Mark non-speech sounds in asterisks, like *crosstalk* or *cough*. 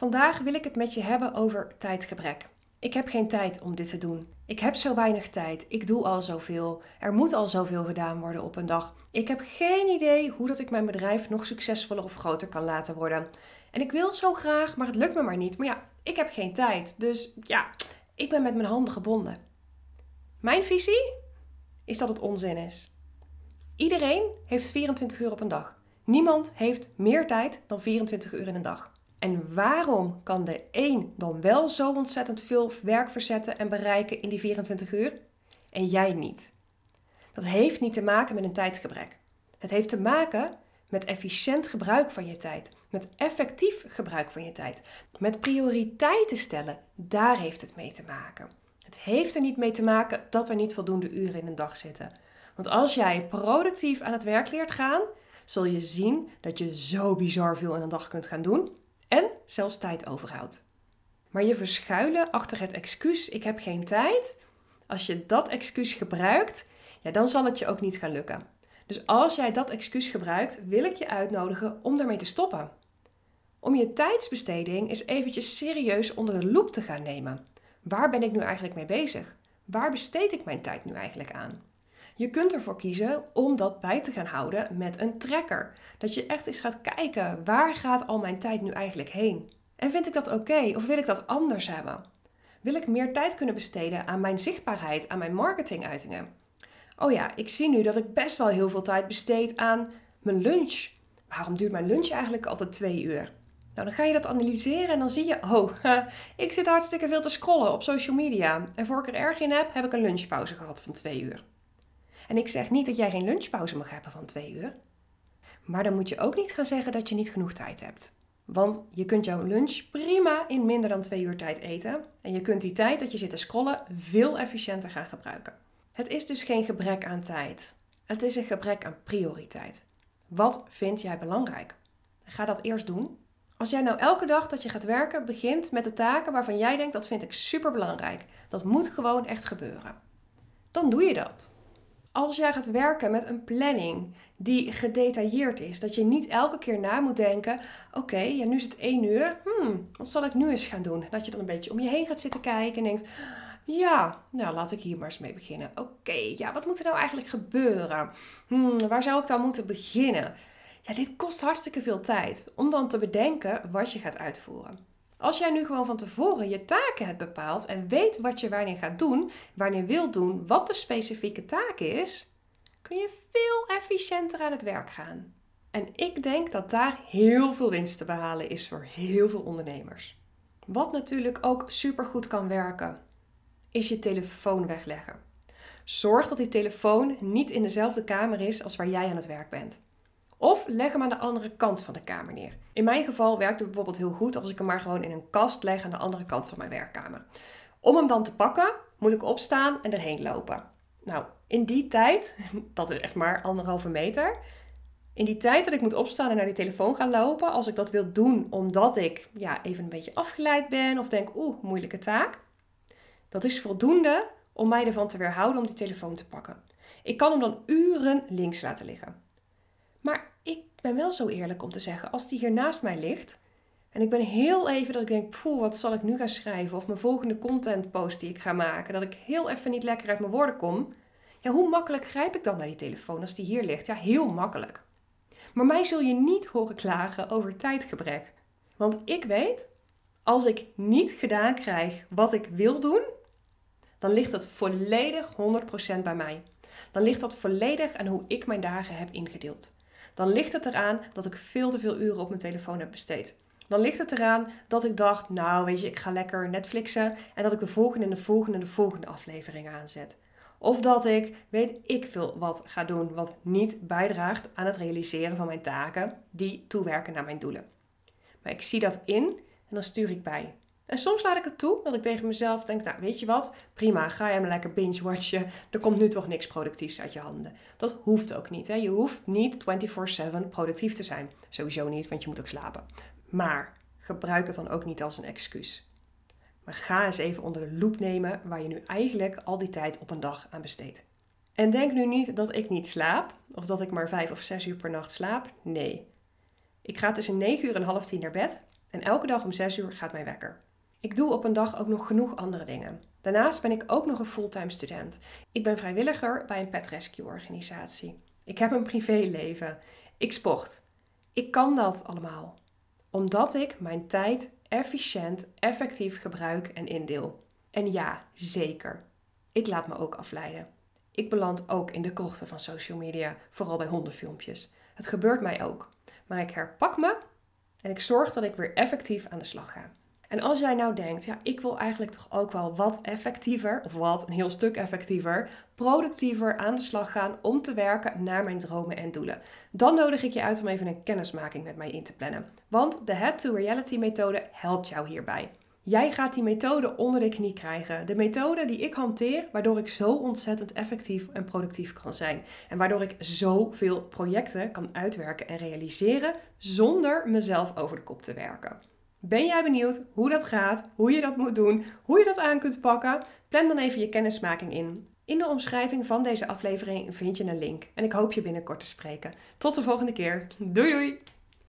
Vandaag wil ik het met je hebben over tijdgebrek. Ik heb geen tijd om dit te doen. Ik heb zo weinig tijd. Ik doe al zoveel. Er moet al zoveel gedaan worden op een dag. Ik heb geen idee hoe dat ik mijn bedrijf nog succesvoller of groter kan laten worden. En ik wil zo graag, maar het lukt me maar niet. Maar ja, ik heb geen tijd. Dus ja, ik ben met mijn handen gebonden. Mijn visie is dat het onzin is. Iedereen heeft 24 uur op een dag. Niemand heeft meer tijd dan 24 uur in een dag. En waarom kan de een dan wel zo ontzettend veel werk verzetten en bereiken in die 24 uur en jij niet? Dat heeft niet te maken met een tijdgebrek. Het heeft te maken met efficiënt gebruik van je tijd, met effectief gebruik van je tijd, met prioriteiten stellen. Daar heeft het mee te maken. Het heeft er niet mee te maken dat er niet voldoende uren in een dag zitten. Want als jij productief aan het werk leert gaan, zul je zien dat je zo bizar veel in een dag kunt gaan doen en zelfs tijd overhoudt. Maar je verschuilen achter het excuus ik heb geen tijd, als je dat excuus gebruikt, ja, dan zal het je ook niet gaan lukken. Dus als jij dat excuus gebruikt, wil ik je uitnodigen om daarmee te stoppen. Om je tijdsbesteding eens eventjes serieus onder de loep te gaan nemen. Waar ben ik nu eigenlijk mee bezig? Waar besteed ik mijn tijd nu eigenlijk aan? Je kunt ervoor kiezen om dat bij te gaan houden met een tracker. Dat je echt eens gaat kijken, waar gaat al mijn tijd nu eigenlijk heen? En vind ik dat oké of wil ik dat anders hebben? Wil ik meer tijd kunnen besteden aan mijn zichtbaarheid, aan mijn marketinguitingen? Oh ja, ik zie nu dat ik best wel heel veel tijd besteed aan mijn lunch. Waarom duurt mijn lunch eigenlijk altijd twee uur? Nou, dan ga je dat analyseren en dan zie je, oh, *laughs* ik zit hartstikke veel te scrollen op social media. En voor ik er erg in heb, heb ik een lunchpauze gehad van twee uur. En ik zeg niet dat jij geen lunchpauze mag hebben van twee uur. Maar dan moet je ook niet gaan zeggen dat je niet genoeg tijd hebt. Want je kunt jouw lunch prima in minder dan twee uur tijd eten. En je kunt die tijd dat je zit te scrollen veel efficiënter gaan gebruiken. Het is dus geen gebrek aan tijd. Het is een gebrek aan prioriteit. Wat vind jij belangrijk? Ga dat eerst doen. Als jij nou elke dag dat je gaat werken begint met de taken waarvan jij denkt dat vind ik super belangrijk. Dat moet gewoon echt gebeuren. Dan doe je dat. Als jij gaat werken met een planning die gedetailleerd is, dat je niet elke keer na moet denken: oké, ja, nu is het één uur, hmm, wat zal ik nu eens gaan doen? Dat je dan een beetje om je heen gaat zitten kijken en denkt: ja, nou laat ik hier maar eens mee beginnen. Oké, ja, wat moet er nou eigenlijk gebeuren? Hmm, waar zou ik dan moeten beginnen? Ja, dit kost hartstikke veel tijd om dan te bedenken wat je gaat uitvoeren. Als jij nu gewoon van tevoren je taken hebt bepaald en weet wat je wanneer gaat doen, wanneer wil doen, wat de specifieke taak is, kun je veel efficiënter aan het werk gaan. En ik denk dat daar heel veel winst te behalen is voor heel veel ondernemers. Wat natuurlijk ook supergoed kan werken, is je telefoon wegleggen. Zorg dat die telefoon niet in dezelfde kamer is als waar jij aan het werk bent. Of leg hem aan de andere kant van de kamer neer. In mijn geval werkt het bijvoorbeeld heel goed als ik hem maar gewoon in een kast leg aan de andere kant van mijn werkkamer. Om hem dan te pakken, moet ik opstaan en erheen lopen. Nou, in die tijd, *laughs* dat is echt maar anderhalve meter. In die tijd dat ik moet opstaan en naar die telefoon gaan lopen, als ik dat wil doen omdat ik ja, even een beetje afgeleid ben of denk, oeh, moeilijke taak. Dat is voldoende om mij ervan te weerhouden om die telefoon te pakken. Ik kan hem dan uren links laten liggen. Ik ben wel zo eerlijk om te zeggen, als die hier naast mij ligt en ik ben heel even dat ik denk, poeh, wat zal ik nu gaan schrijven? Of mijn volgende content post die ik ga maken, dat ik heel even niet lekker uit mijn woorden kom. Ja, hoe makkelijk grijp ik dan naar die telefoon als die hier ligt? Ja, heel makkelijk. Maar mij zul je niet horen klagen over tijdgebrek. Want ik weet, als ik niet gedaan krijg wat ik wil doen, dan ligt dat volledig 100% bij mij. Dan ligt dat volledig aan hoe ik mijn dagen heb ingedeeld dan ligt het eraan dat ik veel te veel uren op mijn telefoon heb besteed. Dan ligt het eraan dat ik dacht, nou weet je, ik ga lekker Netflixen en dat ik de volgende en de volgende en de volgende aflevering aanzet. Of dat ik, weet ik veel wat ga doen wat niet bijdraagt aan het realiseren van mijn taken die toewerken naar mijn doelen. Maar ik zie dat in en dan stuur ik bij. En soms laat ik het toe dat ik tegen mezelf denk, nou weet je wat, prima, ga jij maar lekker binge-watchen. Er komt nu toch niks productiefs uit je handen. Dat hoeft ook niet. Hè? Je hoeft niet 24/7 productief te zijn. Sowieso niet, want je moet ook slapen. Maar gebruik het dan ook niet als een excuus. Maar ga eens even onder de loep nemen waar je nu eigenlijk al die tijd op een dag aan besteedt. En denk nu niet dat ik niet slaap, of dat ik maar vijf of zes uur per nacht slaap. Nee. Ik ga tussen 9 uur en half tien naar bed En elke dag om 6 uur gaat mijn wekker. Ik doe op een dag ook nog genoeg andere dingen. Daarnaast ben ik ook nog een fulltime student. Ik ben vrijwilliger bij een pet rescue organisatie. Ik heb een privéleven. Ik sport. Ik kan dat allemaal. Omdat ik mijn tijd efficiënt, effectief gebruik en indeel. En ja, zeker. Ik laat me ook afleiden. Ik beland ook in de krochten van social media, vooral bij hondenfilmpjes. Het gebeurt mij ook. Maar ik herpak me en ik zorg dat ik weer effectief aan de slag ga. En als jij nou denkt, ja, ik wil eigenlijk toch ook wel wat effectiever, of wat, een heel stuk effectiever, productiever aan de slag gaan om te werken naar mijn dromen en doelen. Dan nodig ik je uit om even een kennismaking met mij in te plannen. Want de Head to Reality methode helpt jou hierbij. Jij gaat die methode onder de knie krijgen. De methode die ik hanteer, waardoor ik zo ontzettend effectief en productief kan zijn. En waardoor ik zoveel projecten kan uitwerken en realiseren zonder mezelf over de kop te werken. Ben jij benieuwd hoe dat gaat, hoe je dat moet doen, hoe je dat aan kunt pakken? Plan dan even je kennismaking in. In de omschrijving van deze aflevering vind je een link en ik hoop je binnenkort te spreken. Tot de volgende keer. Doei doei!